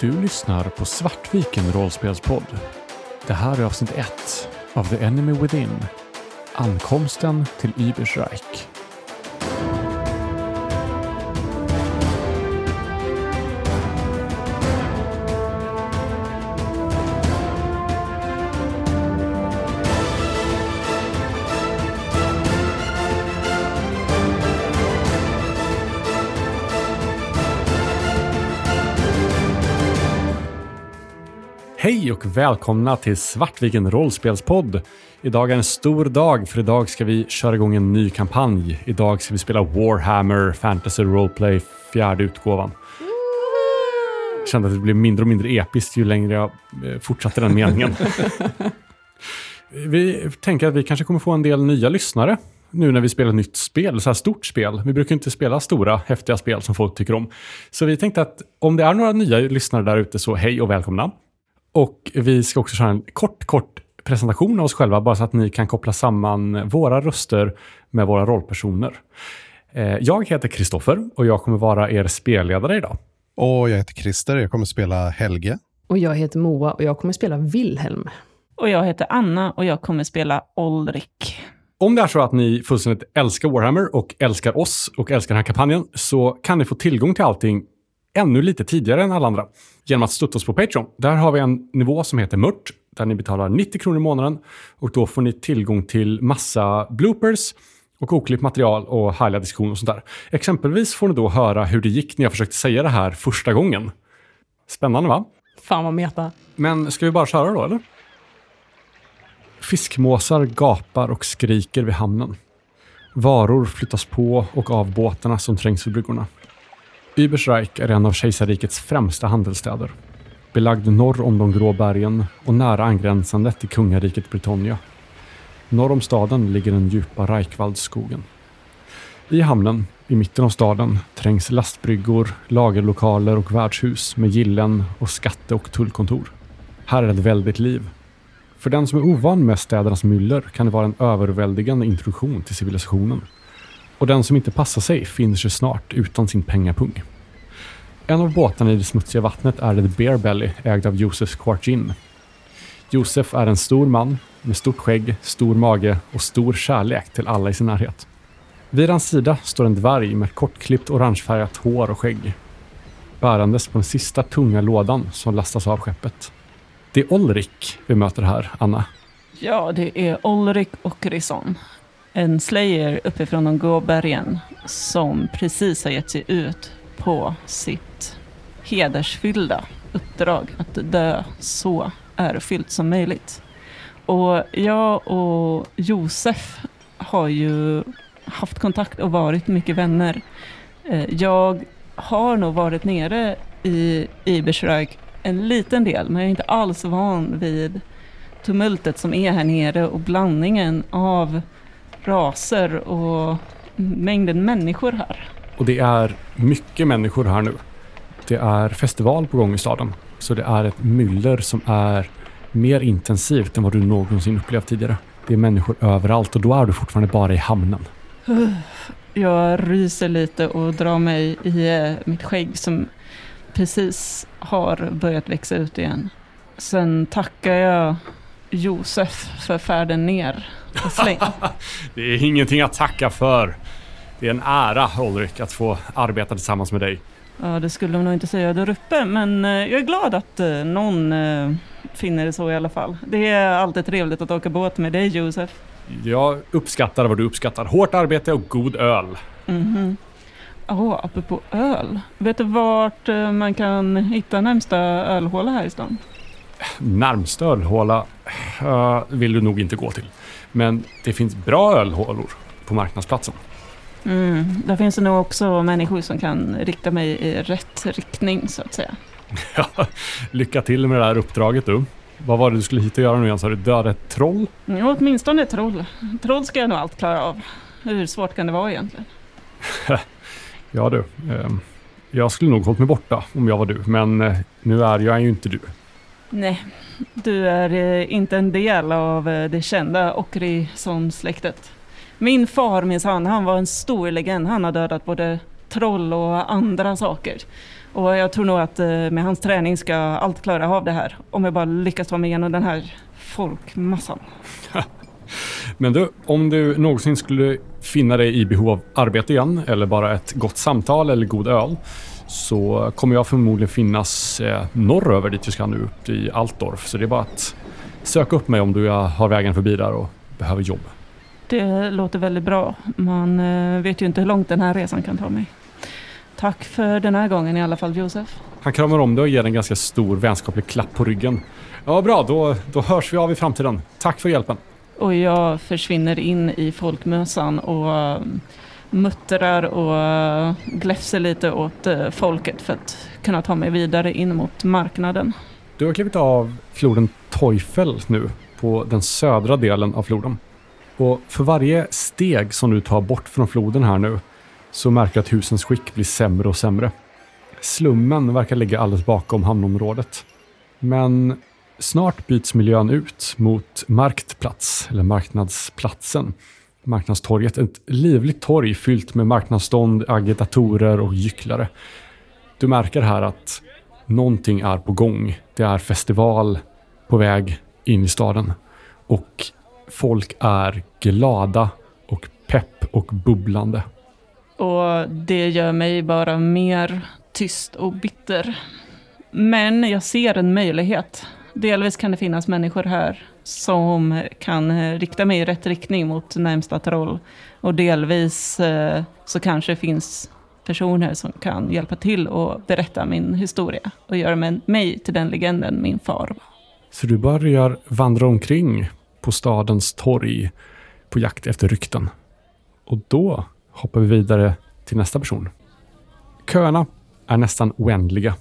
Du lyssnar på Svartviken rollspelspodd. Det här är avsnitt 1 av The Enemy Within. Ankomsten till Übersreich. Och välkomna till Svartviken rollspelspodd. Idag är en stor dag för idag ska vi köra igång en ny kampanj. Idag ska vi spela Warhammer Fantasy Roleplay fjärde utgåvan. Jag kände att det blev mindre och mindre episkt ju längre jag eh, fortsatte den meningen. vi tänker att vi kanske kommer få en del nya lyssnare nu när vi spelar ett nytt spel, så här stort spel. Vi brukar inte spela stora, häftiga spel som folk tycker om. Så vi tänkte att om det är några nya lyssnare där ute så hej och välkomna. Och vi ska också köra en kort, kort presentation av oss själva, bara så att ni kan koppla samman våra röster med våra rollpersoner. Eh, Jag heter Kristoffer och jag kommer vara er spelledare idag. Och jag heter Christer, jag kommer spela Helge. Och jag heter Moa och jag kommer spela Wilhelm. Och jag heter Anna och jag kommer spela Olrik. Om det är så att ni fullständigt älskar Warhammer och älskar oss och älskar den här kampanjen så kan ni få tillgång till allting ännu lite tidigare än alla andra genom att stötta oss på Patreon. Där har vi en nivå som heter Mört där ni betalar 90 kronor i månaden och då får ni tillgång till massa bloopers och oklippt material och härliga diskussioner och sånt där. Exempelvis får ni då höra hur det gick när jag försökte säga det här första gången. Spännande va? Fan vad meta. Men ska vi bara köra då eller? Fiskmåsar gapar och skriker vid hamnen. Varor flyttas på och av båtarna som trängs vid bryggorna. Übersreich är en av kejsarrikets främsta handelsstäder. Belagd norr om de grå bergen och nära angränsande till kungariket Britannia. Norr om staden ligger den djupa Reichwaldskogen. I hamnen, i mitten av staden, trängs lastbryggor, lagerlokaler och värdshus med gillen och skatte och tullkontor. Här är det ett väldigt liv. För den som är ovan med städernas myller kan det vara en överväldigande introduktion till civilisationen. Och den som inte passar sig finner sig snart utan sin pengapung. En av båtarna i det smutsiga vattnet är The Bear Belly, ägd av Josef Quartin. Josef är en stor man med stort skägg, stor mage och stor kärlek till alla i sin närhet. Vid hans sida står en dvärg med kortklippt orangefärgat hår och skägg. Bärandes på den sista tunga lådan som lastas av skeppet. Det är Olrik vi möter här, Anna. Ja, det är Olrik och En slayer uppifrån de grå bergen som precis har gett sig ut på sitt hedersfyllda uppdrag att dö så ärofyllt som möjligt. Och jag och Josef har ju haft kontakt och varit mycket vänner. Eh, jag har nog varit nere i Ibersrög en liten del, men jag är inte alls van vid tumultet som är här nere och blandningen av raser och mängden människor här. Och det är mycket människor här nu. Det är festival på gång i staden. Så det är ett myller som är mer intensivt än vad du någonsin upplevt tidigare. Det är människor överallt och då är du fortfarande bara i hamnen. Jag ryser lite och drar mig i eh, mitt skägg som precis har börjat växa ut igen. Sen tackar jag Josef för färden ner. Det är ingenting att tacka för. Det är en ära, Ulrik, att få arbeta tillsammans med dig. Ja, det skulle de nog inte säga där uppe, men eh, jag är glad att eh, någon eh, finner det så i alla fall. Det är alltid trevligt att åka båt med dig, Josef. Jag uppskattar vad du uppskattar. Hårt arbete och god öl. Mhm. Ja, apropå öl. Vet du vart man kan hitta närmsta ölhåla här i stan? Närmsta ölhåla eh, vill du nog inte gå till. Men det finns bra ölhålor på marknadsplatsen. Mm, där finns det nog också människor som kan rikta mig i rätt riktning, så att säga. Ja, Lycka till med det här uppdraget du. Vad var det du skulle hit och göra nu igen? Sa du döda ett troll? Ja, åtminstone ett troll. Troll ska jag nog allt klara av. Hur svårt kan det vara egentligen? Ja du. ehm, jag skulle nog hållit mig borta om jag var du. Men eh, nu är jag ju inte du. Nej, du är eh, inte en del av eh, det kända Okrison-släktet. Min far minsann, han var en stor legend. Han har dödat både troll och andra saker. Och jag tror nog att eh, med hans träning ska allt klara av det här. Om jag bara lyckas ta mig igenom den här folkmassan. Men du, om du någonsin skulle finna dig i behov av arbete igen eller bara ett gott samtal eller god öl så kommer jag förmodligen finnas eh, norröver dit vi ska nu, upp i Altdorf. Så det är bara att söka upp mig om du eh, har vägen förbi där och behöver jobb. Det låter väldigt bra. Man eh, vet ju inte hur långt den här resan kan ta mig. Tack för den här gången i alla fall, Josef. Han kramar om dig och ger en ganska stor vänskaplig klapp på ryggen. Ja, bra. Då, då hörs vi av i framtiden. Tack för hjälpen. Och jag försvinner in i folkmössan och eh, muttrar och eh, gläfser lite åt folket för att kunna ta mig vidare in mot marknaden. Du har klivit av floden Teufel nu på den södra delen av floden. Och för varje steg som du tar bort från floden här nu så märker du att husens skick blir sämre och sämre. Slummen verkar ligga alldeles bakom hamnområdet. Men snart byts miljön ut mot Marktplats, eller Marknadsplatsen. Marknadstorget, ett livligt torg fyllt med marknadsstånd, agitatorer och gycklare. Du märker här att någonting är på gång. Det är festival på väg in i staden. Och folk är glada och pepp och bubblande. Och det gör mig bara mer tyst och bitter. Men jag ser en möjlighet. Delvis kan det finnas människor här som kan rikta mig i rätt riktning mot närmsta troll. Och delvis eh, så kanske det finns personer som kan hjälpa till och berätta min historia och göra mig till den legenden min far var. Så du börjar vandra omkring på stadens torg på jakt efter rykten. Och då hoppar vi vidare till nästa person. Köerna är nästan oändliga.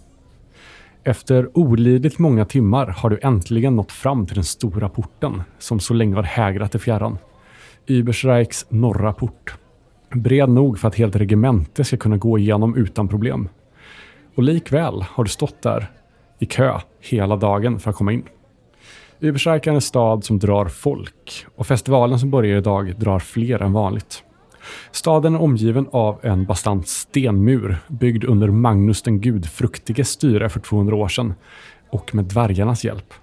Efter olidligt många timmar har du äntligen nått fram till den stora porten som så länge har hägrat i fjärran. Übersreichs norra port. Bred nog för att helt regemente ska kunna gå igenom utan problem. Och likväl har du stått där i kö hela dagen för att komma in. Übersreich är en stad som drar folk och festivalen som börjar idag drar fler än vanligt. Staden är omgiven av en bastant stenmur byggd under Magnus den gudfruktiges styre för 200 år sedan och med dvärgarnas hjälp.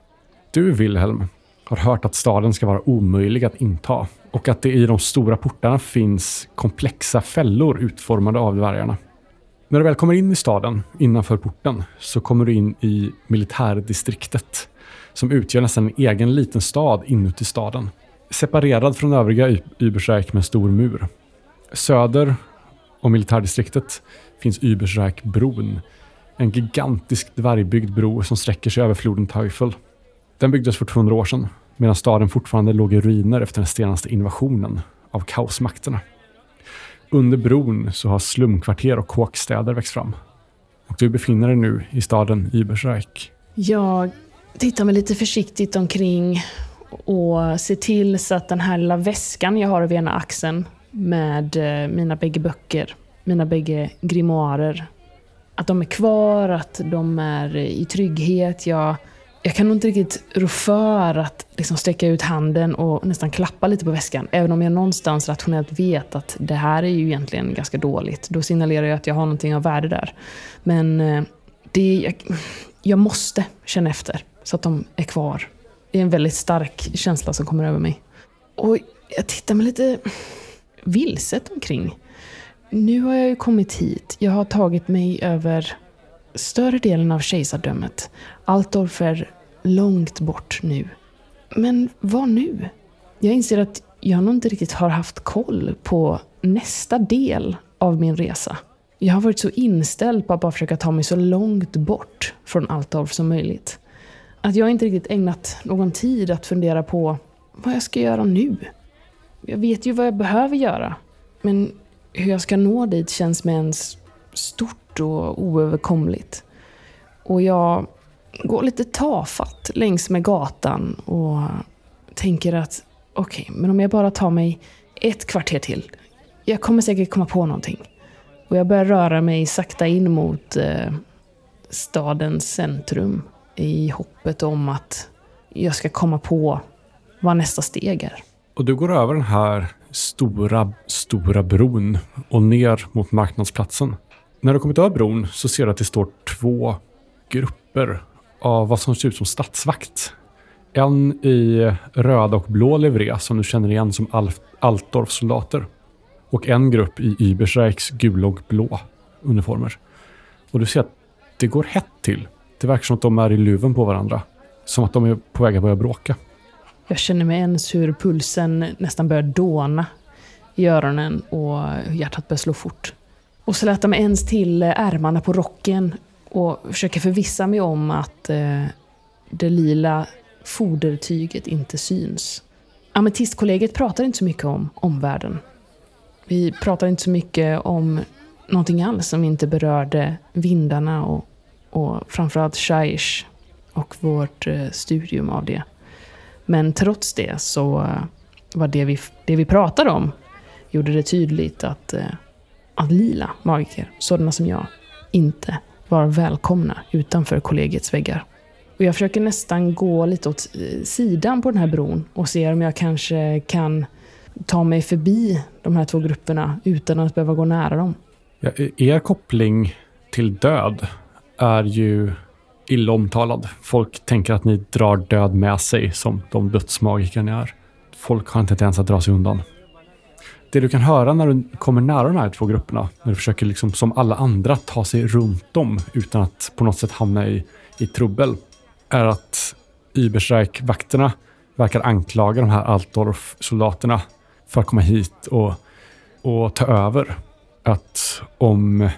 Du, Wilhelm, har hört att staden ska vara omöjlig att inta och att det i de stora portarna finns komplexa fällor utformade av dvärgarna. När du väl kommer in i staden, innanför porten, så kommer du in i militärdistriktet som utgör nästan en egen liten stad inuti staden. Separerad från övriga Übersreich med en stor mur. Söder om militärdistriktet finns Übersreich-bron. En gigantisk dvärgbyggd bro som sträcker sig över floden Teufel. Den byggdes för 200 år sedan medan staden fortfarande låg i ruiner efter den senaste invasionen av kaosmakterna. Under bron så har slumkvarter och kåkstäder växt fram. Och du befinner dig nu i staden Übersreich. Jag tittar mig lite försiktigt omkring och ser till så att den här lilla väskan jag har över ena axeln med eh, mina bägge böcker, mina bägge grimoarer. Att de är kvar, att de är i trygghet. Jag, jag kan nog inte riktigt rå för att liksom sträcka ut handen och nästan klappa lite på väskan. Även om jag någonstans rationellt vet att det här är ju egentligen ganska dåligt. Då signalerar jag att jag har någonting av värde där. Men eh, det, jag, jag måste känna efter så att de är kvar. Det är en väldigt stark känsla som kommer över mig. Och jag tittar mig lite vilset omkring. Nu har jag ju kommit hit. Jag har tagit mig över större delen av kejsardömet. Altorf är långt bort nu. Men vad nu? Jag inser att jag nog inte riktigt har haft koll på nästa del av min resa. Jag har varit så inställd på att bara försöka ta mig så långt bort från Altorf som möjligt. Att jag inte riktigt ägnat någon tid att fundera på vad jag ska göra nu. Jag vet ju vad jag behöver göra. Men hur jag ska nå dit känns med ens stort och oöverkomligt. Och jag går lite tafatt längs med gatan och tänker att okej, okay, men om jag bara tar mig ett kvarter till. Jag kommer säkert komma på någonting. Och jag börjar röra mig sakta in mot eh, stadens centrum i hoppet om att jag ska komma på vad nästa steg är. Och du går över den här stora, stora bron och ner mot marknadsplatsen. När du kommit över bron så ser du att det står två grupper av vad som ser ut som statsvakt. En i röd och blå livré som du känner igen som Alf Altdorfs soldater. Och en grupp i Übersreichs gula och blå uniformer. Och du ser att det går hett till. Det verkar som att de är i luven på varandra. Som att de är på väg att börja bråka. Jag känner mig ens hur pulsen nästan börjar dåna i öronen och hjärtat börjar slå fort. Och slätar mig ens till ärmarna på rocken och försöker förvissa mig om att eh, det lila fodertyget inte syns. Ametistkollegiet pratar inte så mycket om omvärlden. Vi pratar inte så mycket om någonting alls som inte berörde vindarna och, och framförallt Shaish och vårt eh, studium av det. Men trots det så eh, var det vi, det vi pratade om gjorde det tydligt att, eh, att lila magiker, sådana som jag, inte var välkomna utanför kollegiets väggar. Och jag försöker nästan gå lite åt sidan på den här bron och se om jag kanske kan ta mig förbi de här två grupperna utan att behöva gå nära dem. Ja, e-, er koppling till död är ju illa omtalad. Folk tänker att ni drar död med sig som de dödsmagiker ni är. Folk har inte ens att dra sig undan. Det du kan höra när du kommer nära de här två grupperna, när du försöker liksom som alla andra ta sig runt dem utan att på något sätt hamna i, i trubbel, är att Überstreik-vakterna verkar anklaga de här Altdorf-soldaterna för att komma hit och, och ta över. Att om,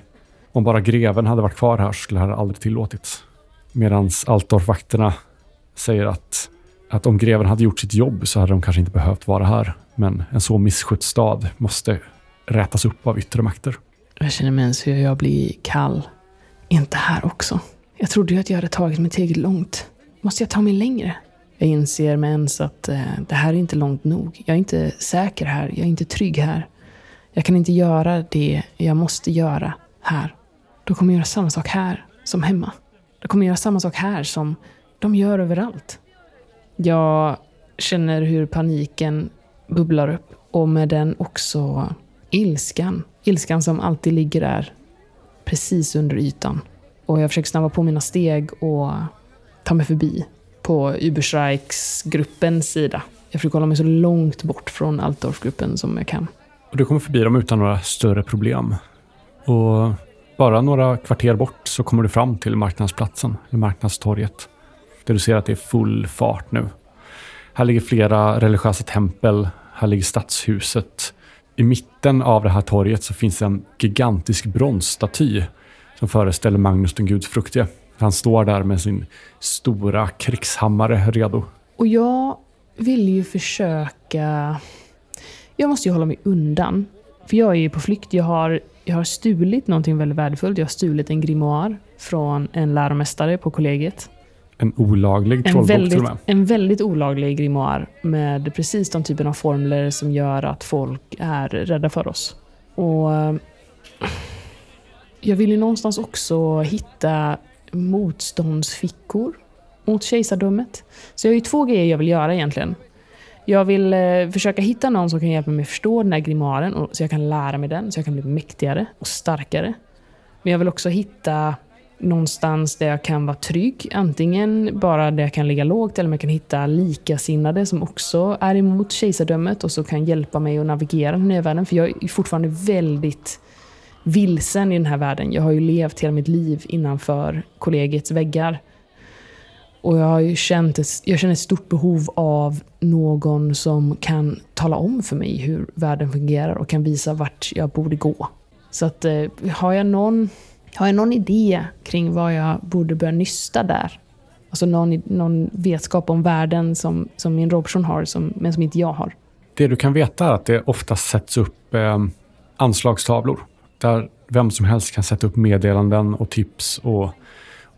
om bara greven hade varit kvar här skulle det här aldrig tillåtits. Medan Altdorf-vakterna säger att, att om greven hade gjort sitt jobb så hade de kanske inte behövt vara här. Men en så misskött stad måste rätas upp av yttre makter. Jag känner mig ens hur jag blir kall. Inte här också. Jag trodde ju att jag hade tagit mig tillräckligt långt. Måste jag ta mig längre? Jag inser med ens att eh, det här är inte långt nog. Jag är inte säker här. Jag är inte trygg här. Jag kan inte göra det jag måste göra här. De kommer göra samma sak här som hemma. De kommer göra samma sak här som de gör överallt. Jag känner hur paniken bubblar upp och med den också ilskan. Ilskan som alltid ligger där precis under ytan. Och jag försöker snabba på mina steg och ta mig förbi på Überstreiks-gruppens sida. Jag försöker hålla mig så långt bort från Altdorf-gruppen som jag kan. Och du kommer förbi dem utan några större problem. Och bara några kvarter bort så kommer du fram till marknadsplatsen, eller marknadstorget. Där du ser att det är full fart nu. Här ligger flera religiösa tempel. Här ligger stadshuset. I mitten av det här torget så finns en gigantisk bronsstaty som föreställer Magnus den gudfruktige. Han står där med sin stora krigshammare redo. Och jag vill ju försöka... Jag måste ju hålla mig undan. För jag är ju på flykt. Jag har, jag har stulit någonting väldigt värdefullt. Jag har stulit en grimoire från en läromästare på kollegiet. En olaglig En trollbok till väldigt, en väldigt olaglig grimoire med precis de typen av formler som gör att folk är rädda för oss. Och eh, jag vill ju någonstans också hitta motståndsfickor mot kejsardömet. Så jag har ju två grejer jag vill göra egentligen. Jag vill eh, försöka hitta någon som kan hjälpa mig förstå den här grimoaren och, så jag kan lära mig den, så jag kan bli mäktigare och starkare. Men jag vill också hitta någonstans där jag kan vara trygg. Antingen bara där jag kan ligga lågt eller om jag kan hitta likasinnade som också är emot kejsardömet och så kan hjälpa mig att navigera den nya världen. För jag är fortfarande väldigt vilsen i den här världen. Jag har ju levt hela mitt liv innanför kollegiets väggar. Och jag har ju känt ett, jag känner ett stort behov av någon som kan tala om för mig hur världen fungerar och kan visa vart jag borde gå. Så att eh, har jag någon har jag någon idé kring vad jag borde börja nysta där? Alltså någon, någon vetskap om världen som, som min rollperson har, som, men som inte jag har. Det du kan veta är att det ofta sätts upp eh, anslagstavlor där vem som helst kan sätta upp meddelanden och tips och,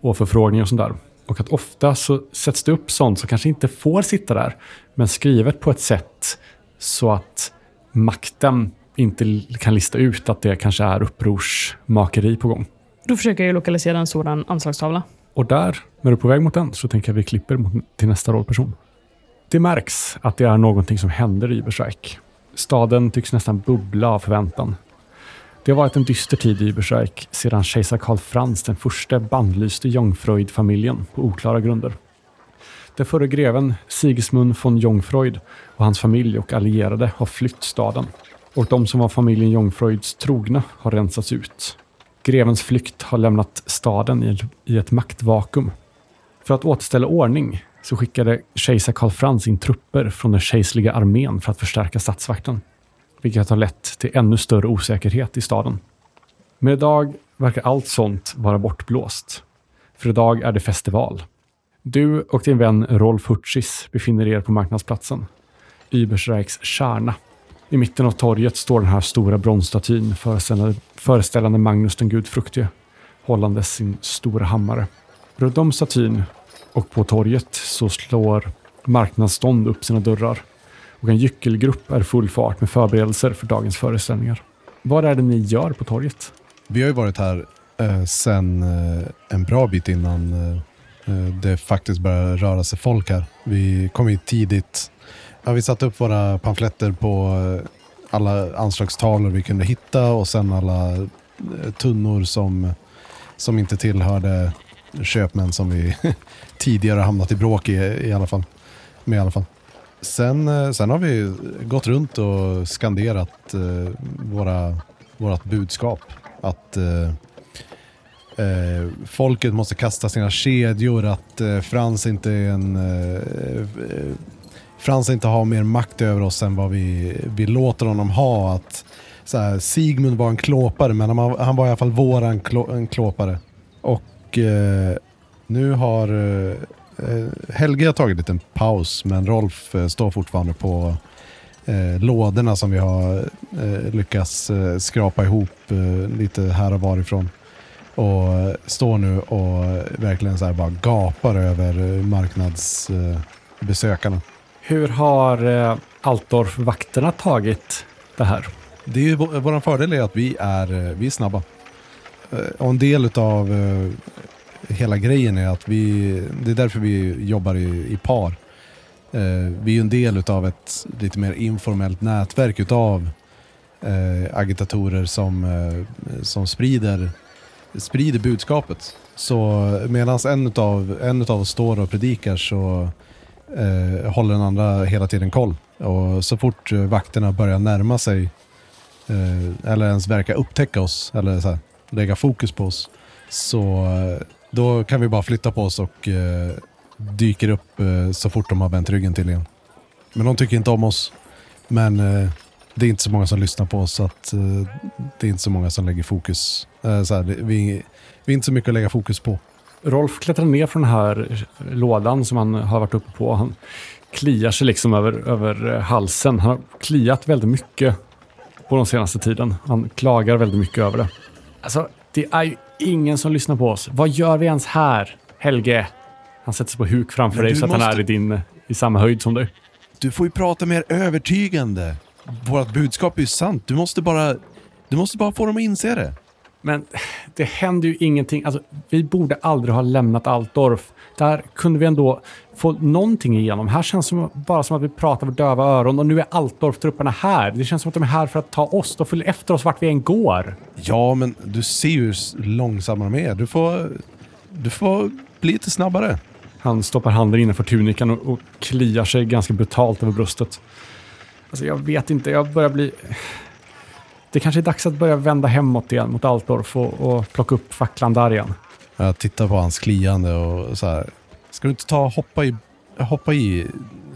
och förfrågningar och sånt där. Och att ofta så sätts det upp sånt som kanske inte får sitta där, men skrivet på ett sätt så att makten inte kan lista ut att det kanske är upprorsmakeri på gång. Då försöker jag lokalisera en sådan anslagstavla. Och där, när du är på väg mot den, så tänker jag att vi klipper mot, till nästa rollperson. Det märks att det är någonting som händer i Berserk. Staden tycks nästan bubbla av förväntan. Det har varit en dyster tid i Übersreich sedan kejsar Karl Frans den första bannlyste Jungfreud-familjen på oklara grunder. Den förre greven Sigismund von Jungfreud och hans familj och allierade har flytt staden och de som var familjen Jungfreuds trogna har rensats ut. Grevens flykt har lämnat staden i, i ett maktvakuum. För att återställa ordning så skickade kejsar Karl Frans in trupper från den kejserliga armén för att förstärka statsvakten, vilket har lett till ännu större osäkerhet i staden. Men idag verkar allt sånt vara bortblåst. För idag är det festival. Du och din vän Rolf Hurtzis befinner er på marknadsplatsen, Übersreichs kärna. I mitten av torget står den här stora bronsstatyn föreställande, föreställande Magnus den gudfruktige, hållandes sin stora hammare. Runt om statyn och på torget så slår marknadsstånd upp sina dörrar och en gyckelgrupp är full fart med förberedelser för dagens föreställningar. Vad är det ni gör på torget? Vi har ju varit här eh, sen eh, en bra bit innan eh, eh det faktiskt började röra sig folk här. Vi kom hit tidigt. Ja, vi satte upp våra pamfletter på eh, alla anslagstavlor vi kunde hitta och sen alla eh, tunnor som, som inte tillhörde köpmän som vi tidigare hamnat i bråk i, i alla fall. Med i alla fall. Sen, eh, sen har vi gått runt och skanderat eh, våra, vårat budskap. Att eh, eh, folket måste kasta sina kedjor, att eh, Frans inte är en... Eh, eh, Frans inte har mer makt över oss än vad vi, vi låter honom ha. Att så här, Sigmund var en klåpare, men han, han var i alla fall våran klå, en klåpare. Och eh, nu har eh, Helge har tagit en liten paus, men Rolf eh, står fortfarande på eh, lådorna som vi har eh, lyckats eh, skrapa ihop eh, lite här och varifrån. Och eh, står nu och verkligen så här bara gapar över eh, marknadsbesökarna. Hur har eh, Altdorf-vakterna tagit det här? Det är ju, vår fördel är att vi är, eh, vi är snabba. Eh, Och en del av hela grejen är att vi, det är därför vi jobbar i, i par. Eh, vi är ju en del av ett lite mer informellt nätverk utav eh, agitatorer som, eh, som sprider, sprider budskapet. Så medan en utav, en utav oss står och predikar så eh, håller den andra hela tiden koll. Och så fort eh, vakterna börjar närma sig eh, eller ens verka upptäcka oss eller så här, lägga fokus på oss så eh, då kan vi bara flytta på oss och eh, dyker upp eh, så fort de har vänt ryggen till igen. Men de tycker inte om oss. Men eh, det är inte så många som lyssnar på oss så att eh, det är inte så många som lägger fokus. Eh, så här, det, vi, vi är inte så mycket att lägga fokus på. Rolf klättrar ner från den här lådan som han har varit uppe på. Han kliar sig liksom över, över eh, halsen. Han har kliat väldigt mycket på den senaste tiden. Han klagar väldigt mycket över det. Alltså, det är ju ingen som lyssnar på oss. Vad gör vi ens här, Helge? Han sätter sig på huk framför dig du så att han måste- är i, din, i samma höjd som dig. Du får ju prata mer övertygande. Vårt budskap är ju sant. Du måste bara, du måste bara få dem att inse det. Men det händer ju ingenting. Alltså, vi borde aldrig ha lämnat Altdorf. Där kunde vi ändå få någonting igenom. Här känns det bara som att vi pratar för döva öron och nu är Altdorf-trupperna här. Det känns som att de är här för att ta oss. De följer efter oss vart vi än går. Ja, men du ser ju hur långsamma de är. Du får, du får bli lite snabbare. Han stoppar handen innanför tunikan och, och kliar sig ganska brutalt över bröstet. Alltså jag vet inte, jag börjar bli... Det kanske är dags att börja vända hemåt igen mot Altdorf och, och plocka upp facklan där igen. Jag tittar på hans kliande och så här. Ska du inte ta hoppa i, hoppa i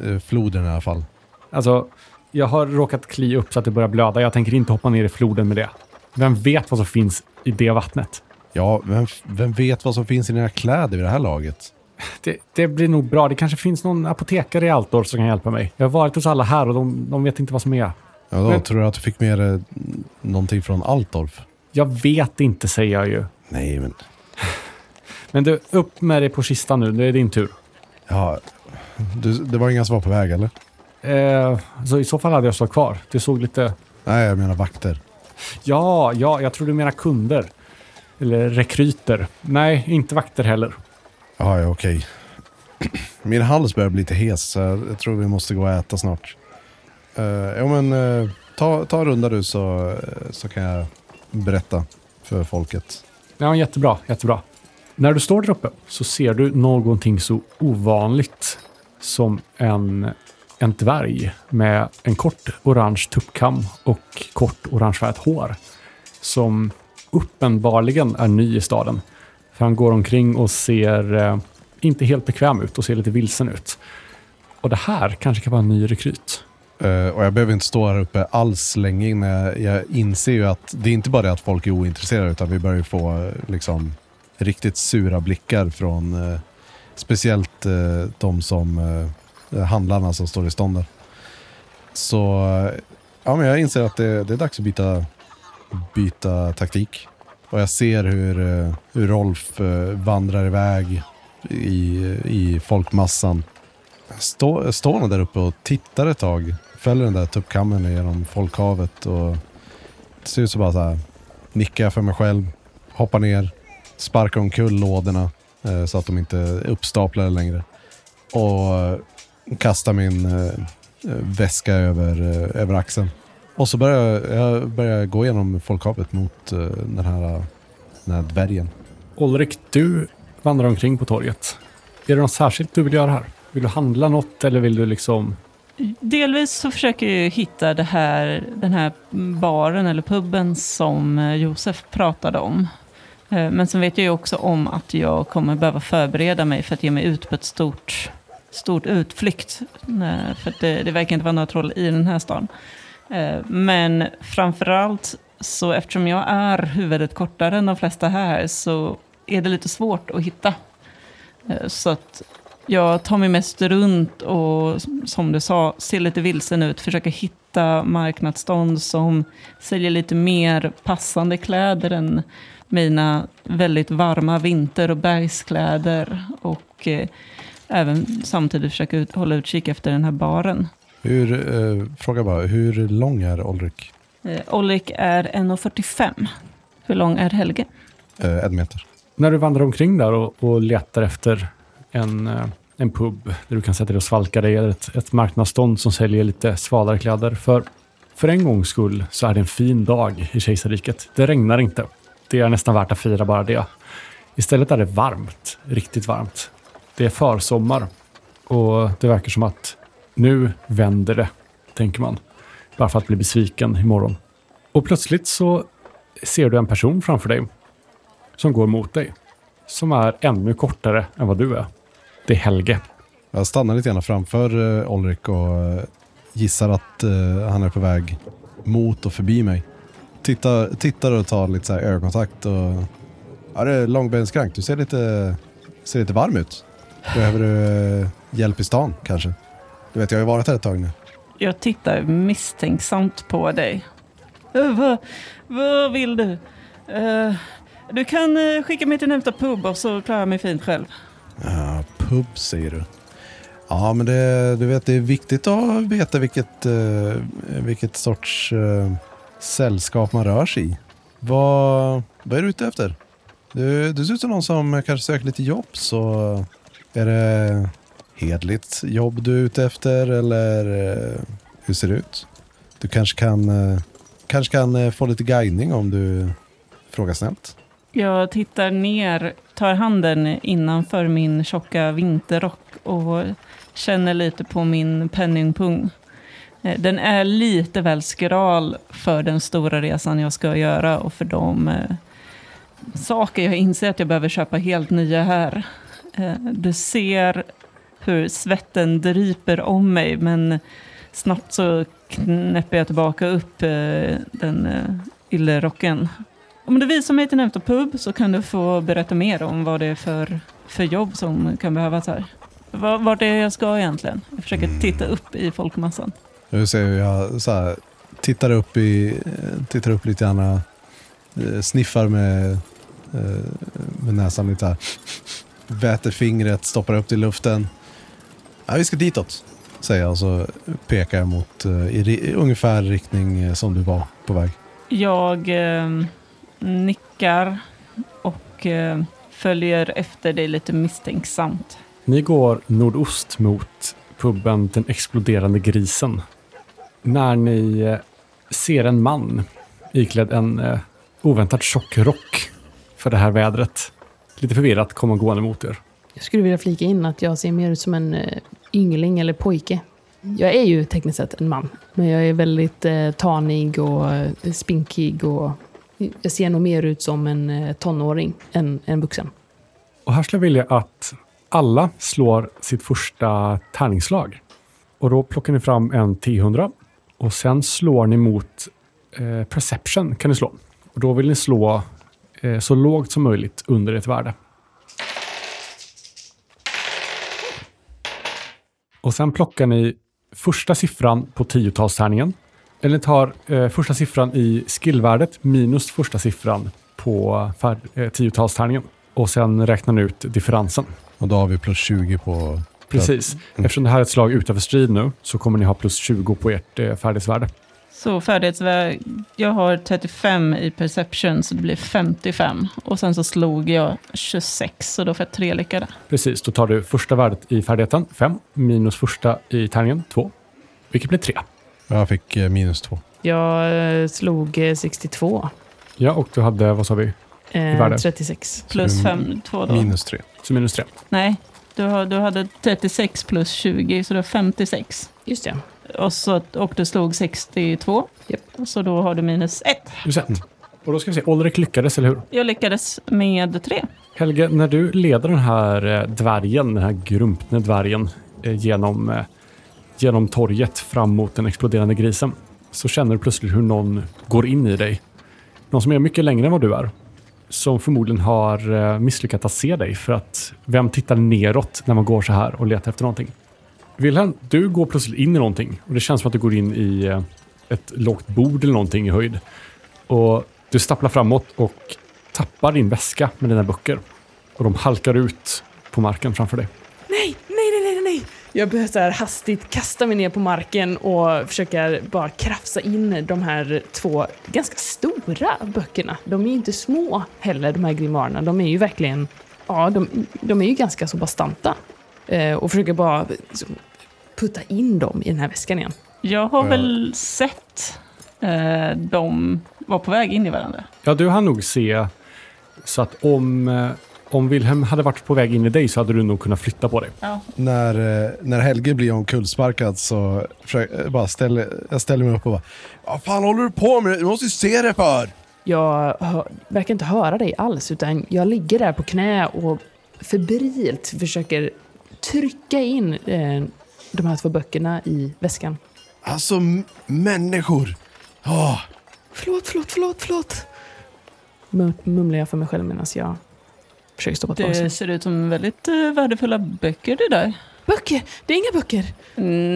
eh, floden i alla fall? Alltså, jag har råkat klia upp så att det börjar blöda. Jag tänker inte hoppa ner i floden med det. Vem vet vad som finns i det vattnet? Ja, vem, vem vet vad som finns i dina kläder vid det här laget? Det, det blir nog bra. Det kanske finns någon apotekare i Altdorf som kan hjälpa mig. Jag har varit hos alla här och de, de vet inte vad som är. Ja, då Men- tror du att du fick med dig någonting från Altdorf? Jag vet inte, säger jag ju. Nej, men... Men du, upp med dig på kistan nu. Det är din tur. Ja, du, det var inga som var på väg, eller? Eh, så i så fall hade jag stått kvar. Det såg lite... Nej, jag menar vakter. Ja, ja, jag tror du menar kunder. Eller rekryter. Nej, inte vakter heller. Ja, ja, okej. Min hals börjar bli lite hes, så jag tror vi måste gå och äta snart. Uh, ja, men uh, ta, ta en runda du så, eh, så kan jag berätta för folket. Ja, jättebra, jättebra. När du står där uppe så ser du någonting så ovanligt som en, en dvärg med en kort orange tuppkam och kort orangefärgat hår. Som uppenbarligen är ny i staden. För han går omkring och ser eh, inte helt bekväm ut och ser lite vilsen ut. Och det här kanske kan vara en ny rekryt. Eh, och jag behöver inte stå här uppe alls länge innan jag, jag inser ju att det är inte bara det att folk är ointresserade utan vi börjar ju få eh, liksom riktigt sura blickar från eh, speciellt eh, de som eh, eh handlarna som står i stånd där. Så ja, men jag inser att det, det är dags att byta, byta taktik. Och jag ser hur, hur Rolf eh, vandrar iväg i, i folkmassan. Stå, står han där uppe och tittar ett tag. Fäller den där tuppkammen genom folkhavet och till slut så bara så här nickar jag för mig själv. Hoppar ner, sparkar omkull lådorna eh, så att de inte är uppstaplade längre. Och eh, kastar min eh, eh, väska över, eh, över axeln. Och så börjar jag, jag börjar gå igenom folkhavet mot eh, den, här, eh, den här dvärgen. Olrik, du vandrar omkring på torget. Är det något särskilt du vill göra här? Vill du handla något eller vill du liksom... Delvis så försöker jag hitta det här, den här baren eller puben som eh, Josef pratade om. Eh, men sen vet jag ju också om att jag kommer behöva förbereda mig för att ge mig ut på ett stort, stort utflykt. Eh, för det, det verkar inte vara några troll i den här stan. Men framförallt så eftersom jag är huvudet kortare än de flesta här så är det lite svårt att hitta. Så att jag tar mig mest runt och som du sa, ser lite vilsen ut. Försöker hitta marknadsstånd som säljer lite mer passande kläder än mina väldigt varma vinter och bergskläder. Och eh, även samtidigt försöka ut, hålla utkik efter den här baren. Hur, eh, fråga bara, hur lång är Ulrik? Eh, Olik är 1,45. Hur lång är Helge? Eh, en meter. När du vandrar omkring där och, och letar efter en, eh, en pub där du kan sätta dig och svalka dig, eller ett, ett marknadsstånd som säljer lite svalare kläder. För, för en gångs skull så är det en fin dag i kejsarriket. Det regnar inte. Det är nästan värt att fira bara det. Istället är det varmt, riktigt varmt. Det är försommar och det verkar som att nu vänder det, tänker man. Bara för att bli besviken imorgon. Och plötsligt så ser du en person framför dig som går mot dig. Som är ännu kortare än vad du är. Det är Helge. Jag stannar lite grann framför uh, Ulrik och eh, gissar att eh, han är på väg mot och förbi mig. Tittar, tittar och tar lite så här ögonkontakt och... Ja, det är långbensskrank. Du ser lite, ser lite varm ut. Behöver du eh, hjälp i stan kanske? Du vet, jag har ju varit här ett tag nu. Jag tittar misstänksamt på dig. Eh, vad, vad vill du? Eh, du kan eh, skicka mig till nästa pub och så klarar jag mig fint själv. Ja, pub säger du. Ja, men det, du vet, det är viktigt att veta vilket, eh, vilket sorts eh, sällskap man rör sig i. Vad, vad är du ute efter? Du, du ser ut som någon som kanske söker lite jobb, så är det hedligt jobb du är ute efter eller eh, hur ser det ut? Du kanske kan, eh, kanske kan eh, få lite guidning om du frågar snällt. Jag tittar ner, tar handen innanför min tjocka vinterrock och känner lite på min penningpung. Eh, den är lite väl skral för den stora resan jag ska göra och för de eh, saker jag inser att jag behöver köpa helt nya här. Eh, Du ser hur svetten dryper om mig men snabbt så knäpper jag tillbaka upp eh, den eh, yllerocken. Om du visar mig till nästa pub så kan du få berätta mer om vad det är för, för jobb som kan behövas här. Va- Vart är det jag ska egentligen? Jag försöker titta upp i folkmassan. Du ser hur jag så här, tittar, upp i, tittar upp lite grann, eh, sniffar med, eh, med näsan lite här. Väter fingret, stoppar upp det i luften. Ja, vi ska ditåt, säger jag och så pekar jag mot eh, i, i ungefär riktning som du var på väg. Jag eh, nickar och eh, följer efter dig lite misstänksamt. Ni går nordost mot puben Den exploderande grisen. När ni eh, ser en man iklädd en, eh, oväntat tjock rock för det här vädret. Lite förvirrat kommer gående mot er. Jag skulle vilja flika in att jag ser mer ut som en yngling eller pojke. Jag är ju tekniskt sett en man, men jag är väldigt eh, tanig och spinkig och jag ser nog mer ut som en eh, tonåring än en vuxen. Och här skulle jag vilja att alla slår sitt första tärningsslag. Och då plockar ni fram en T100 och sen slår ni mot eh, Perception kan ni slå. Och då vill ni slå eh, så lågt som möjligt under ett värde. Och sen plockar ni första siffran på tiotalstärningen. Eller ni tar eh, första siffran i skillvärdet minus första siffran på eh, tiotalstärningen. Och sen räknar ni ut differensen. Och då har vi plus 20 på... Precis. Eftersom det här är ett slag utanför strid nu så kommer ni ha plus 20 på ert eh, färdighetsvärde. Så färdighetsväg, jag har 35 i perception så det blir 55. Och sen så slog jag 26 så då får jag tre lyckade. Precis, då tar du första värdet i färdigheten, 5, minus första i tärningen, 2. Vilket blir 3. Jag fick eh, minus 2. Jag eh, slog eh, 62. Ja, och du hade, vad sa vi? Eh, värde? 36. Plus Så 5, 2 då. Minus 3. Så minus 3. Nej, du, har, du hade 36 plus 20 så det är 56. Just det. Och, så, och du slog 62. Japp. Så då har du minus 1. Du sett. Och då ska vi se, Olrik lyckades, eller hur? Jag lyckades med 3. Helge, när du leder den här eh, dvärgen, den här grumpne dvärgen, eh, genom, eh, genom torget fram mot den exploderande grisen, så känner du plötsligt hur någon går in i dig. Någon som är mycket längre än vad du är. Som förmodligen har eh, misslyckats att se dig, för att vem tittar neråt när man går så här och letar efter någonting? Wilhelm, du går plötsligt in i någonting och det känns som att du går in i eh, ett lågt bord eller någonting i höjd. Och du stapplar framåt och tappar din väska med dina böcker. Och de halkar ut på marken framför dig. Nej! Jag börjar så här hastigt kasta mig ner på marken och försöker bara krafsa in de här två ganska stora böckerna. De är ju inte små heller, de här grimoarerna. De är ju verkligen, ja, de, de är ju ganska så bastanta. Eh, och försöker bara liksom putta in dem i den här väskan igen. Jag har väl sett eh, de var på väg in i varandra. Ja, du hann nog se så att om, eh, om Wilhelm hade varit på väg in i dig så hade du nog kunnat flytta på dig. Ja. När, eh, när Helge blir omkullsparkad så försöker, bara ställer, jag ställer mig upp och bara Vad fan håller du på med? Du måste ju se det för! Jag hör, verkar inte höra dig alls, utan jag ligger där på knä och febrilt försöker trycka in eh, de här två böckerna i väskan. Alltså människor! Åh, Förlåt, förlåt, förlåt, förlåt. Mum- Mumlar jag för mig själv medan jag försöker stoppa tillbaka Det mig. ser ut som väldigt eh, värdefulla böcker det där. Böcker! Det är inga böcker!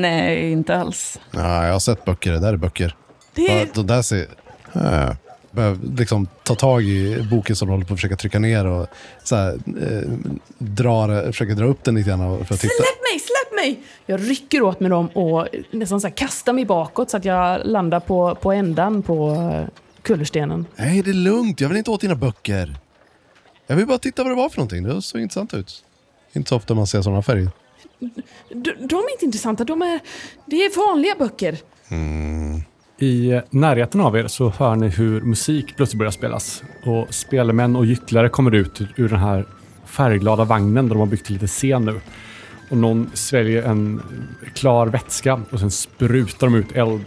Nej, inte alls. Ja, jag har sett böcker, det där är böcker. Det Ja, är... de där ser... Äh. Börjar liksom ta tag i boken som de håller på att försöka trycka ner och så här, eh, drar, försöker dra upp den lite grann för att titta. Släpp mig, släpp mig! Jag rycker åt med dem och nästan så här kastar mig bakåt så att jag landar på, på ändan på eh, kullerstenen. Nej, det är lugnt. Jag vill inte åt dina böcker. Jag vill bara titta vad det var för någonting. Det såg intressant ut. Inte så ofta man ser sådana färger. De, de är inte intressanta, de är... Det är vanliga böcker. I närheten av er så hör ni hur musik plötsligt börjar spelas. Och spelmän och gycklare kommer ut ur- den här färgglada vagnen där de har byggt en liten scen nu. Och någon sväljer en klar vätska och sen sprutar de ut eld.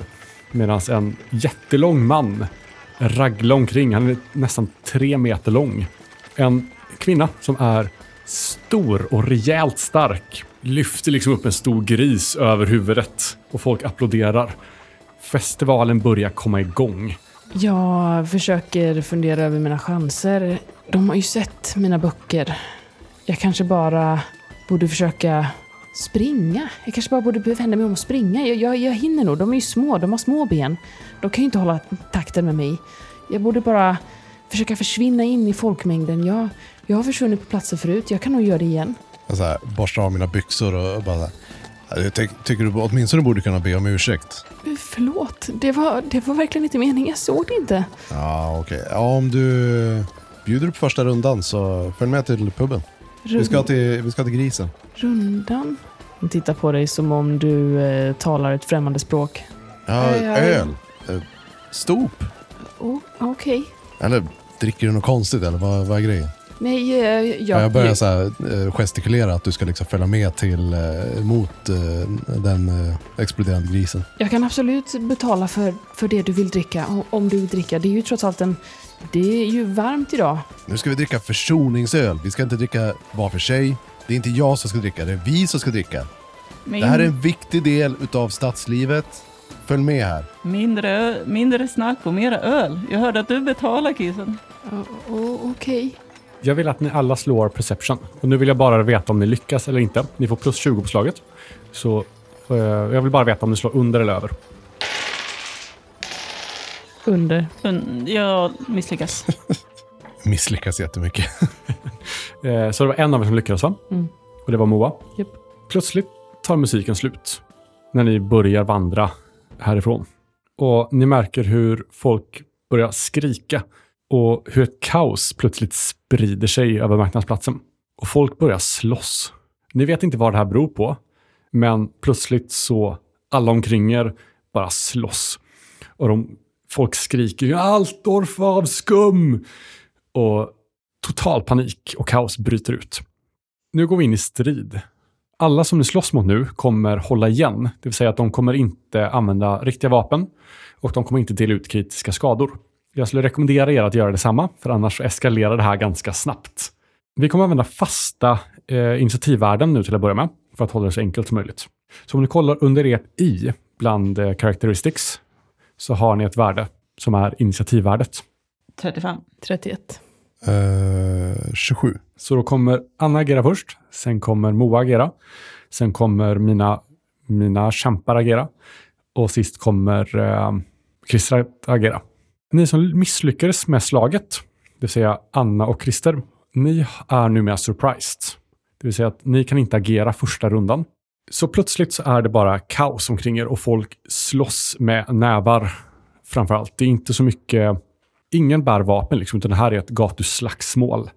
Medan en jättelång man raglar omkring. Han är nästan tre meter lång. En kvinna som är stor och rejält stark lyfter liksom upp en stor gris över huvudet och folk applåderar. Festivalen börjar komma igång. Jag försöker fundera över mina chanser. De har ju sett mina böcker. Jag kanske bara borde försöka springa. Jag kanske bara borde vända mig om och springa. Jag, jag, jag hinner nog. De är ju små. De har små ben. De kan ju inte hålla takten med mig. Jag borde bara försöka försvinna in i folkmängden. Jag, jag har försvunnit på platser förut. Jag kan nog göra det igen. Jag så här, borstar av mina byxor och bara så här, jag ty tycker du åtminstone borde kunna be om ursäkt. Förlåt. Det var, det var verkligen inte meningen. Jag såg det inte. Ja, okej. Ja, om du bjuder på första rundan så följ med till puben. Vi ska till, vi ska till grisen. Rundan? Hon tittar på dig som om du eh, talar ett främmande språk. Ja, öl. Eh, Stop. Oh, Okej. Eller dricker du något konstigt eller vad, vad är grejen? Nej, eh, Ja, jag... jag börjar så här, eh, gestikulera att du ska liksom följa med till eh, mot den exploderande grisen. Jag kan absolut betala för, för det du vill dricka, om du vill dricka. Det är ju trots allt en... Det är ju varmt idag. Nu ska vi dricka försoningsöl. Vi ska inte dricka var för sig. Det är inte jag som ska dricka, det är vi som ska dricka. Min, Det här är en viktig del utav stadslivet. Följ med här. mindre, ö- mindre snack och mera öl. Jag hörde att du betalar kissen. O- o- Okej. Jag vill att ni alla slår perception. Och nu vill jag bara veta om ni lyckas eller inte. Ni får plus 20 på slaget. Så eh, jag vill bara veta om ni slår under eller över. Under. Men Jag misslyckas. Misslyckas jättemycket. Eh, så det var en av er som lyckades va? Mm. Och det var Moa. Japp. Plötsligt tar musiken slut när ni börjar vandra härifrån. Och ni märker hur folk börjar skrika och hur ett kaos plötsligt sprider sig över marknadsplatsen. Och folk börjar slåss. Ni vet inte vad det här beror på, men plötsligt så alla omkring er bara slåss. Och de, folk skriker ju Altorf av skum! Och total panik och kaos bryter ut. Nu går vi in i strid. Alla som ni slåss mot nu kommer hålla igen, det vill säga att de kommer inte använda riktiga vapen och de kommer inte dela ut kritiska skador. Jag skulle rekommendera er att göra detsamma, för annars så eskalerar det här ganska snabbt. Vi kommer använda fasta eh, initiativvärden nu till att börja med, för att hålla det så enkelt som möjligt. Så om ni kollar under ert i bland eh, characteristics så har ni ett värde som är initiativvärdet. 35. 31. Eh, uh, 27. Så då kommer Anna agera först, sen kommer Moa agera, sen kommer mina, mina kämpar agera och sist kommer uh, Christer agera. Ni som misslyckades med slaget, det vill säga Anna och Christer, ni är numera surprised. Det vill säga att ni kan inte agera första rundan. Så plötsligt så är det bara kaos omkring er och folk slåss med nävar framför allt. Det är inte så mycket, ingen bär vapen liksom, utan det här är ett gatuslagsmål.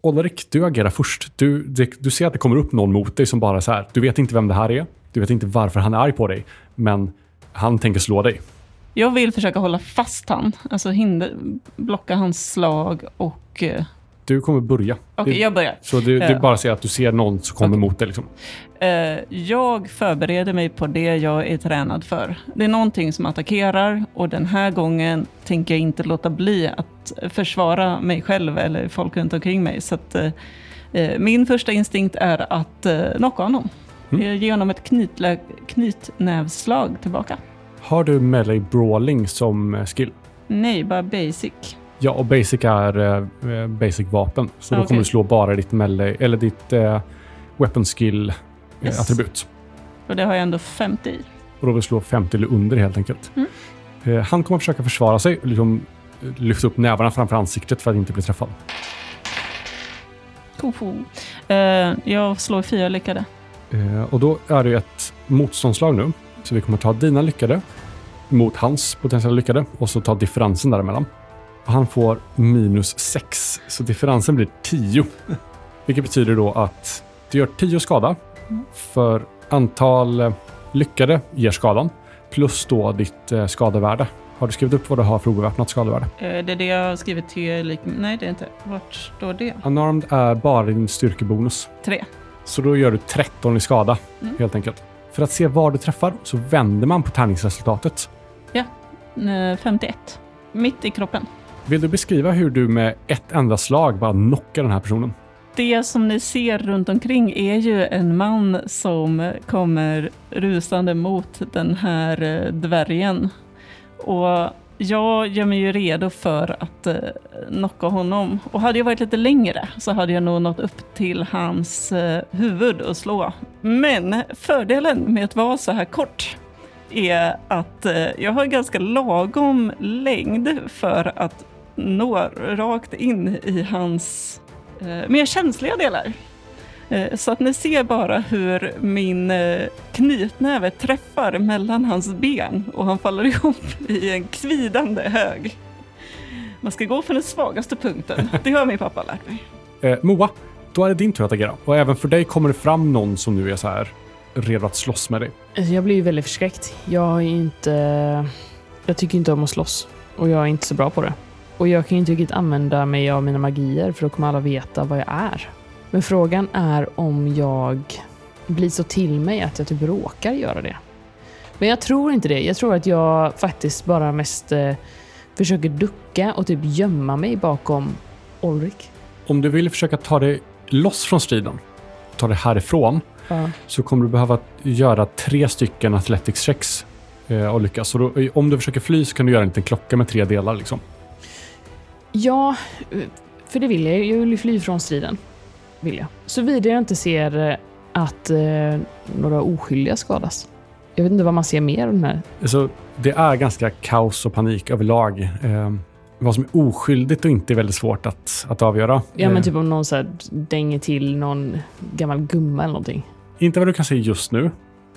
Olrik, du agerar först. Du, du ser att det kommer upp någon mot dig som bara så här. Du vet inte vem det här är. Du vet inte varför han är arg på dig. Men han tänker slå dig. Jag vill försöka hålla fast han, alltså hinder, blocka hans slag och... Eh, eh, Du kommer börja. Okej, Det- jag börjar. Så du, du Ja. bara ser att du ser någon som kommer Okej. mot dig. Liksom. Eh, jag förbereder mig på det jag är tränad för. Det är någonting som attackerar och den här gången tänker jag inte låta bli att försvara mig själv eller folk runt omkring mig. Så att, eh, eh, min första instinkt är att eh, knocka honom. Mm. Eh, Ge honom ett knytlä- knytnävslag tillbaka. Har du melee brawling som eh, skill? Nej, bara basic. Ja, och basic är eh, eh, basic vapen. Så då Okej. kommer du slå bara ditt melee, eller ditt eh, weapon skill eh, Yes. attribut. Och det har jag ändå 50 i. Och då vill slå 50 eller under helt enkelt. Mm. Eh, han kommer försöka försvara sig, liksom eh, lyfta upp nävarna framför ansiktet för att inte bli träffad. Kofo. Eh, jag slår fyra lyckade. Eh, och då är det ett motståndslag nu. Så vi kommer ta dina lyckade mot hans potentiella lyckade och så ta differensen däremellan. Han får minus 6, så differensen blir 10. Vilket betyder då att du gör 10 skada för antal eh, lyckade ger skadan plus då ditt eh, skadevärde. Har du skrivit upp vad du har för obeväpnat skadevärde? Eh, det är det jag har skrivit till... Nej, det är inte. Vart står det? Unarmed är bara din styrkebonus. Tre. Så då gör du 13 i skada, Mm. helt enkelt. För att se var du träffar så vänder man på tärningsresultatet. Eh, 51. Mitt i kroppen. Vill du beskriva hur du med ett enda slag bara knockar den här personen? Det som ni ser runt omkring är ju en man som kommer rusande mot den här eh, dvärgen. Och jag gör mig ju redo för att eh, knocka honom. Och hade jag varit lite längre så hade jag nog nått upp till hans eh, huvud och slå. Men fördelen med att vara så här kort är att jag har ganska lagom längd för att nå rakt in i hans eh, mer känsliga delar. Eh, så att ni ser bara hur min eh, knytnäve träffar mellan hans ben och han faller ihop i en kvidande hög. Man ska gå för den svagaste punkten. Det har min pappa lärt mig. Eh, Moa, då är det din tur att agera. Och även för dig kommer det fram någon som nu är så här redo att slåss med dig. Alltså, Jag blir ju väldigt förskräckt. Jag är inte... Jag tycker inte om att slåss. Och jag är inte så bra på det. Och jag kan ju inte riktigt använda mig av mina magier för då kommer alla veta vad jag är. Men frågan är om jag blir så till mig att jag typ råkar göra det. Men jag tror inte det. Jag tror att jag faktiskt bara mest eh, försöker ducka och typ gömma mig bakom Ulrik. Om du vill försöka ta dig loss från striden, ta dig härifrån, Ja. så kommer du behöva göra tre stycken athletics checks eh, och lyckas. Så då, om du försöker fly så kan du göra en liten klocka med tre delar. Liksom. Ja, för det vill jag. Jag vill ju fly från striden. Vill jag. Såvida jag inte ser eh, att eh, några oskyldiga skadas. Jag vet inte vad man ser mer av den här. Så det är ganska kaos och panik överlag. Eh, vad som är oskyldigt och inte är väldigt svårt att, att avgöra. Ja, men Eh, typ om någon så här dänger till någon gammal gumma eller någonting. Inte vad du kan se just nu,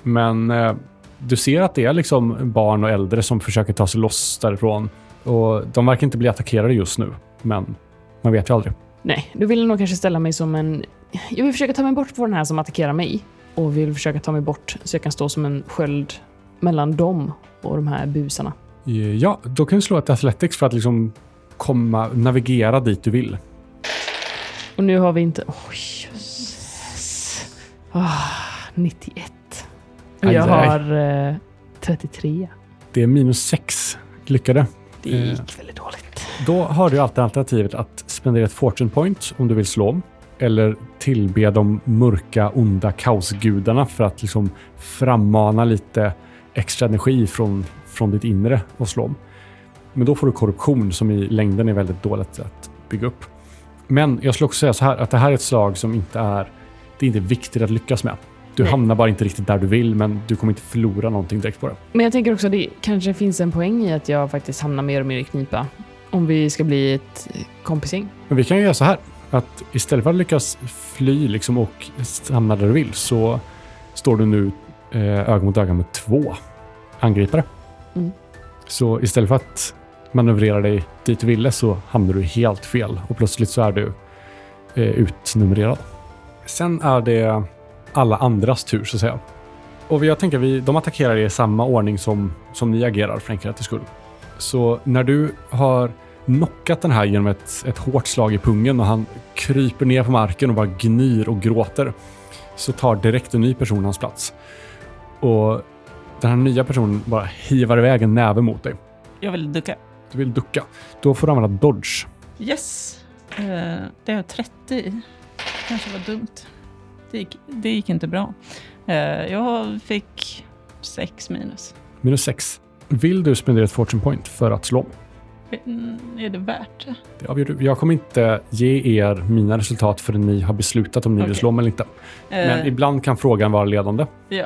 men eh, du ser att det är liksom barn och äldre som försöker ta sig loss därifrån. Och de verkar inte bli attackerade just nu, men man vet ju aldrig. Nej, då vill nog kanske ställa mig som en... Jag vill försöka ta mig bort från den här som attackerar mig. Och vill försöka ta mig bort så jag kan stå som en sköld mellan dem och de här busarna. Eh, Ja, då kan du slå ett Athletics för att liksom komma, navigera dit du vill. Och nu har vi inte... Oj, jösses. Ah, 91. Och jag har eh, 33. Det är minus sex lyckade. Det Eh. gick väldigt dåligt. Då har du alltid alternativet att spendera ett fortune point om du vill slå om. Eller tillbe de mörka, onda kaosgudarna för att liksom frammana lite extra energi från, från ditt inre och slå om. Men då får du korruption som i längden är väldigt dåligt att bygga upp. Men jag skulle också säga så här att det här är ett slag som inte är, det är inte viktigt att lyckas med. Du Nej. hamnar bara inte riktigt där du vill, men du kommer inte förlora någonting direkt på det. Men jag tänker också att det kanske finns en poäng i att jag faktiskt hamnar mer och mer i knipa. Om vi ska bli ett kompisgäng. Men vi kan ju göra så här. Att istället för att lyckas fly liksom och hamna där du vill så står du nu eh, öga mot öga med två angripare. Mm. Så istället för att manövrera dig dit du ville så hamnar du helt fel och plötsligt så är du eh, utnumrerad. Sen är det alla andras tur så att säga. Och jag tänker vi, de attackerar i samma ordning som, som ni agerar för enkelhetens skull. Så när du har knockat den här genom ett, ett hårt slag i pungen och han kryper ner på marken och bara gnyr och gråter så tar direkt en ny person hans plats. Och den här nya personen bara hivar iväg en näve mot dig. Jag vill ducka. Du vill ducka. Då får du använda dodge. Yes. Eh, det har 30. Kanske var dumt. Det gick, det gick inte bra. Eh, jag fick 6 minus. Minus 6. Vill du spendera ett fortune point för att slå? Mm, Är det värt det? Det avgör du. Jag kommer inte ge er mina resultat förrän ni har beslutat om ni vill Okej. slå om eller inte. Men Eh, ibland kan frågan vara ledande. ja.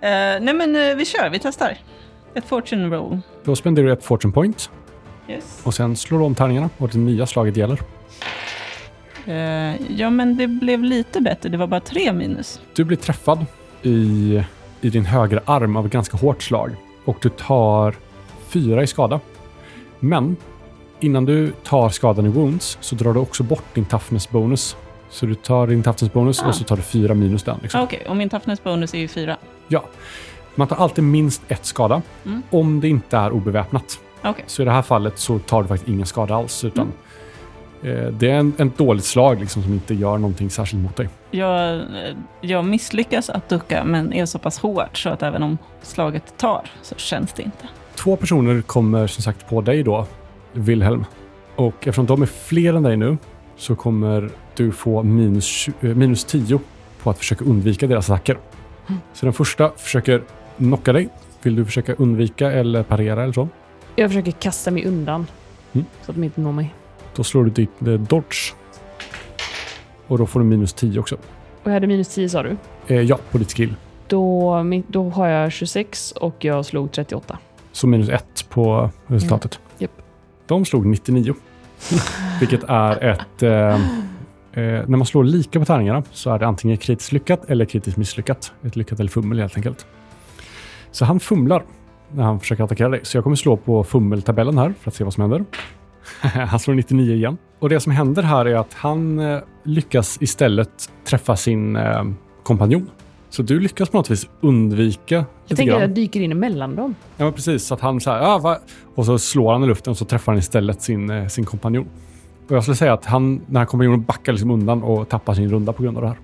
Eh, nej men vi kör, vi testar. Ett fortune roll. Då spenderar du ett fortune point Yes. och sen slår du om tärningarna och det nya slaget gäller. Eh, ja men det blev lite bättre, det var bara 3 minus. Du blir träffad i, i din högra arm av ett ganska hårt slag och du tar fyra i skada. Men innan du tar skadan i wounds så drar du också bort din toughness bonus. Så du tar din toughness bonus Ah. och så tar du fyra minus den. Liksom. Ah, Okej, och min toughness bonus är ju 4. Ja. Man tar alltid minst ett skada Mm. om det inte är obeväpnat. Okej. Så i det här fallet så tar du faktiskt ingen skada alls. Utan eh, det är en, en dåligt slag liksom, som inte gör någonting särskilt mot dig. Jag, eh, jag misslyckas att ducka men är så pass hårt så att även om slaget tar så känns det inte. Två personer kommer som sagt på dig då, Wilhelm. Och eftersom de är fler än dig nu så kommer du få minus, eh, minus 10 på att försöka undvika deras attacker. Så den första försöker knocka dig. Vill du försöka undvika eller parera eller så? Jag försöker kasta mig undan. Mm. Så att de inte når mig. Då slår du ditt eh, dodge. Och då får du minus 10 också. Och jag hade minus 10 sa du. Eh, ja, på ditt skill. Då, då har jag 26 och jag slog 38. Så minus 1 på resultatet. Japp. De slog 99. Vilket är ett... Eh, eh, när man slår lika på tärningarna så är det antingen kritiskt lyckat eller kritiskt misslyckat. Ett lyckat eller fummel helt enkelt. Så han fumlar när han försöker attackera dig. Så jag kommer slå på fummeltabellen här för att se vad som händer. han slår 99 igen. Och det som händer här är att han eh, lyckas istället träffa sin eh, kompanjon Så du lyckas på något vis undvika Jag tänker att grann. jag dyker in emellan dem. Ja, men precis. Så att han så här, ah, va? och så slår han i luften och så träffar han istället sin, eh, sin kompanjon. Och jag skulle säga att han, den här kompanjonen backar liksom undan och tappar sin runda på grund av det här.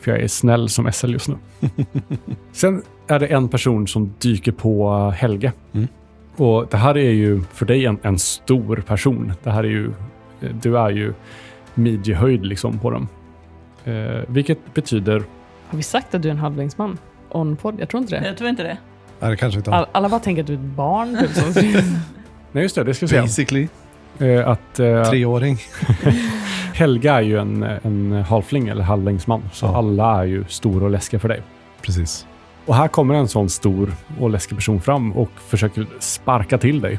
För jag är snäll som SL just nu. Sen är det en person som dyker på Helge. Mm. Och det här är ju för dig en, en stor person. Det här är ju, eh, du är ju midjehöjd liksom på dem. Eh, vilket betyder Har vi sagt att du är en halvlängdsman? On-podd? Jag tror inte det. Jag tror inte det. Nej, det kanske inte All, alla bara tänker att du är ett barn. Typ, Nej, just det. Det ska jag säga. Basically. Eh, att eh, Treåring. Helga är ju en, en halfling eller halvlängdsman. Så Ja. alla är ju stora och läskiga för dig. Precis. Och här kommer en sån stor och läskig person fram och försöker sparka till dig.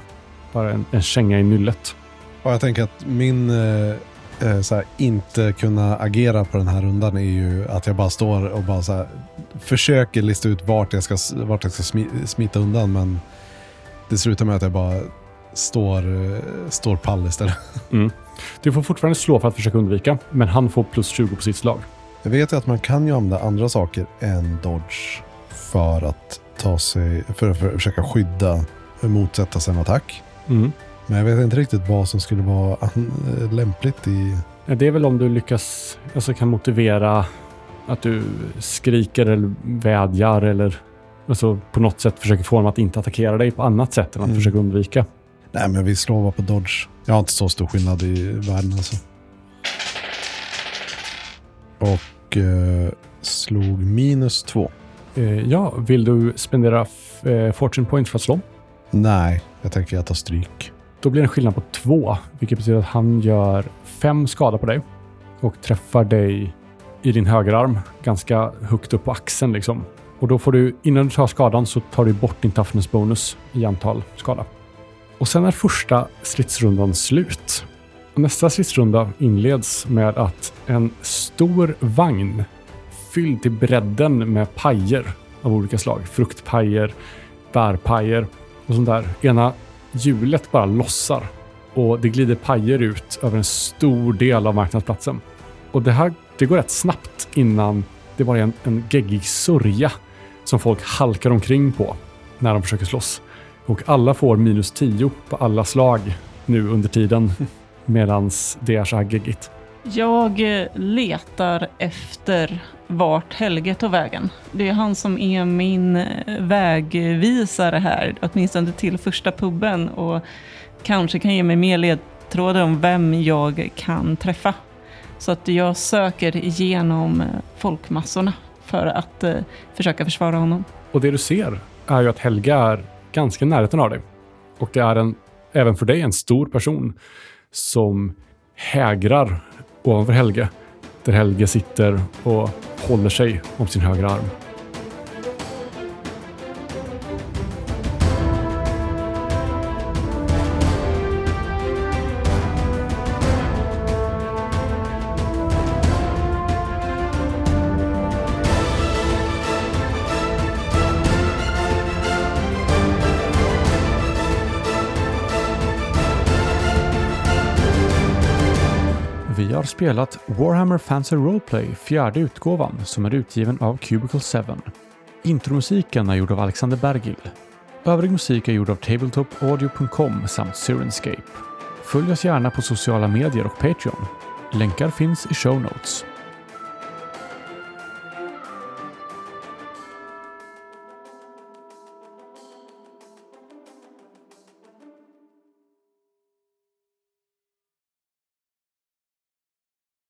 Bara en, en känga i nyllet. Och jag tänker att min eh, eh, så här, inte kunna agera på den här rundan är ju att jag bara står och bara så här, försöker lista ut vart jag ska, vart jag ska smi, smita undan. Men det slutar med att jag bara står, eh, står pall istället. Du får fortfarande slå för att försöka undvika, men han får plus 20 på sitt slag. Jag vet ju att man kan ju använda andra saker än dodge för att ta sig, för att försöka skydda, motsätta sig en attack. Mm. Men jag vet inte riktigt vad som skulle vara lämpligt i... Det är väl om du lyckas, alltså kan motivera att du skriker eller vädjar eller alltså på något sätt försöker få dem att inte attackera dig på annat sätt än att Mm. försöka undvika. Nej, men vi slår bara på dodge. Jag har inte så stor skillnad i världen alltså. Och eh, slog minus två. Eh, ja, vill du spendera eh, fortune points för att slå? Nej, jag tänker jag tar stryk. Då blir det en skillnad på två, vilket betyder att han gör fem skada på dig och träffar dig i din högerarm ganska högt upp på axeln. Liksom. Och då får du, innan du tar skadan så tar du bort din toughness bonus i antal skada. Och sen är första stridsrundan slut. Och nästa stridsrunda inleds med att en stor vagn fylld till bredden med pajer av olika slag. Fruktpajer, bärpajer och sånt där. Ena hjulet bara lossar och det glider pajer ut över en stor del av marknadsplatsen. Och det här det går rätt snabbt innan det bara är en, en geggig sörja som folk halkar omkring på när de försöker slåss. Och alla får minus 10 på alla slag nu under tiden medan det är så här geggigt. Jag eh, letar efter vart Helge tog vägen. Det är han som är min eh, vägvisare här, åtminstone till första puben och kanske kan ge mig mer ledtrådar om vem jag kan träffa. Så att jag söker igenom eh, folkmassorna för att eh, försöka försvara honom. Och det du ser är ju att Helge är ganska i närheten av dig. Och det är en, även för dig en stor person som hägrar ovanför Helge. Där Helge sitter och håller sig om sin högra arm. Spelat Warhammer Fantasy Roleplay, fjärde utgåvan, som är utgiven av Cubicle 7. Intromusiken är gjord av Alexander Bergil. Övrig musik är gjord av tabletopaudio.com samt Sirenscape. Följ oss gärna på sociala medier och Patreon. Länkar finns i show notes.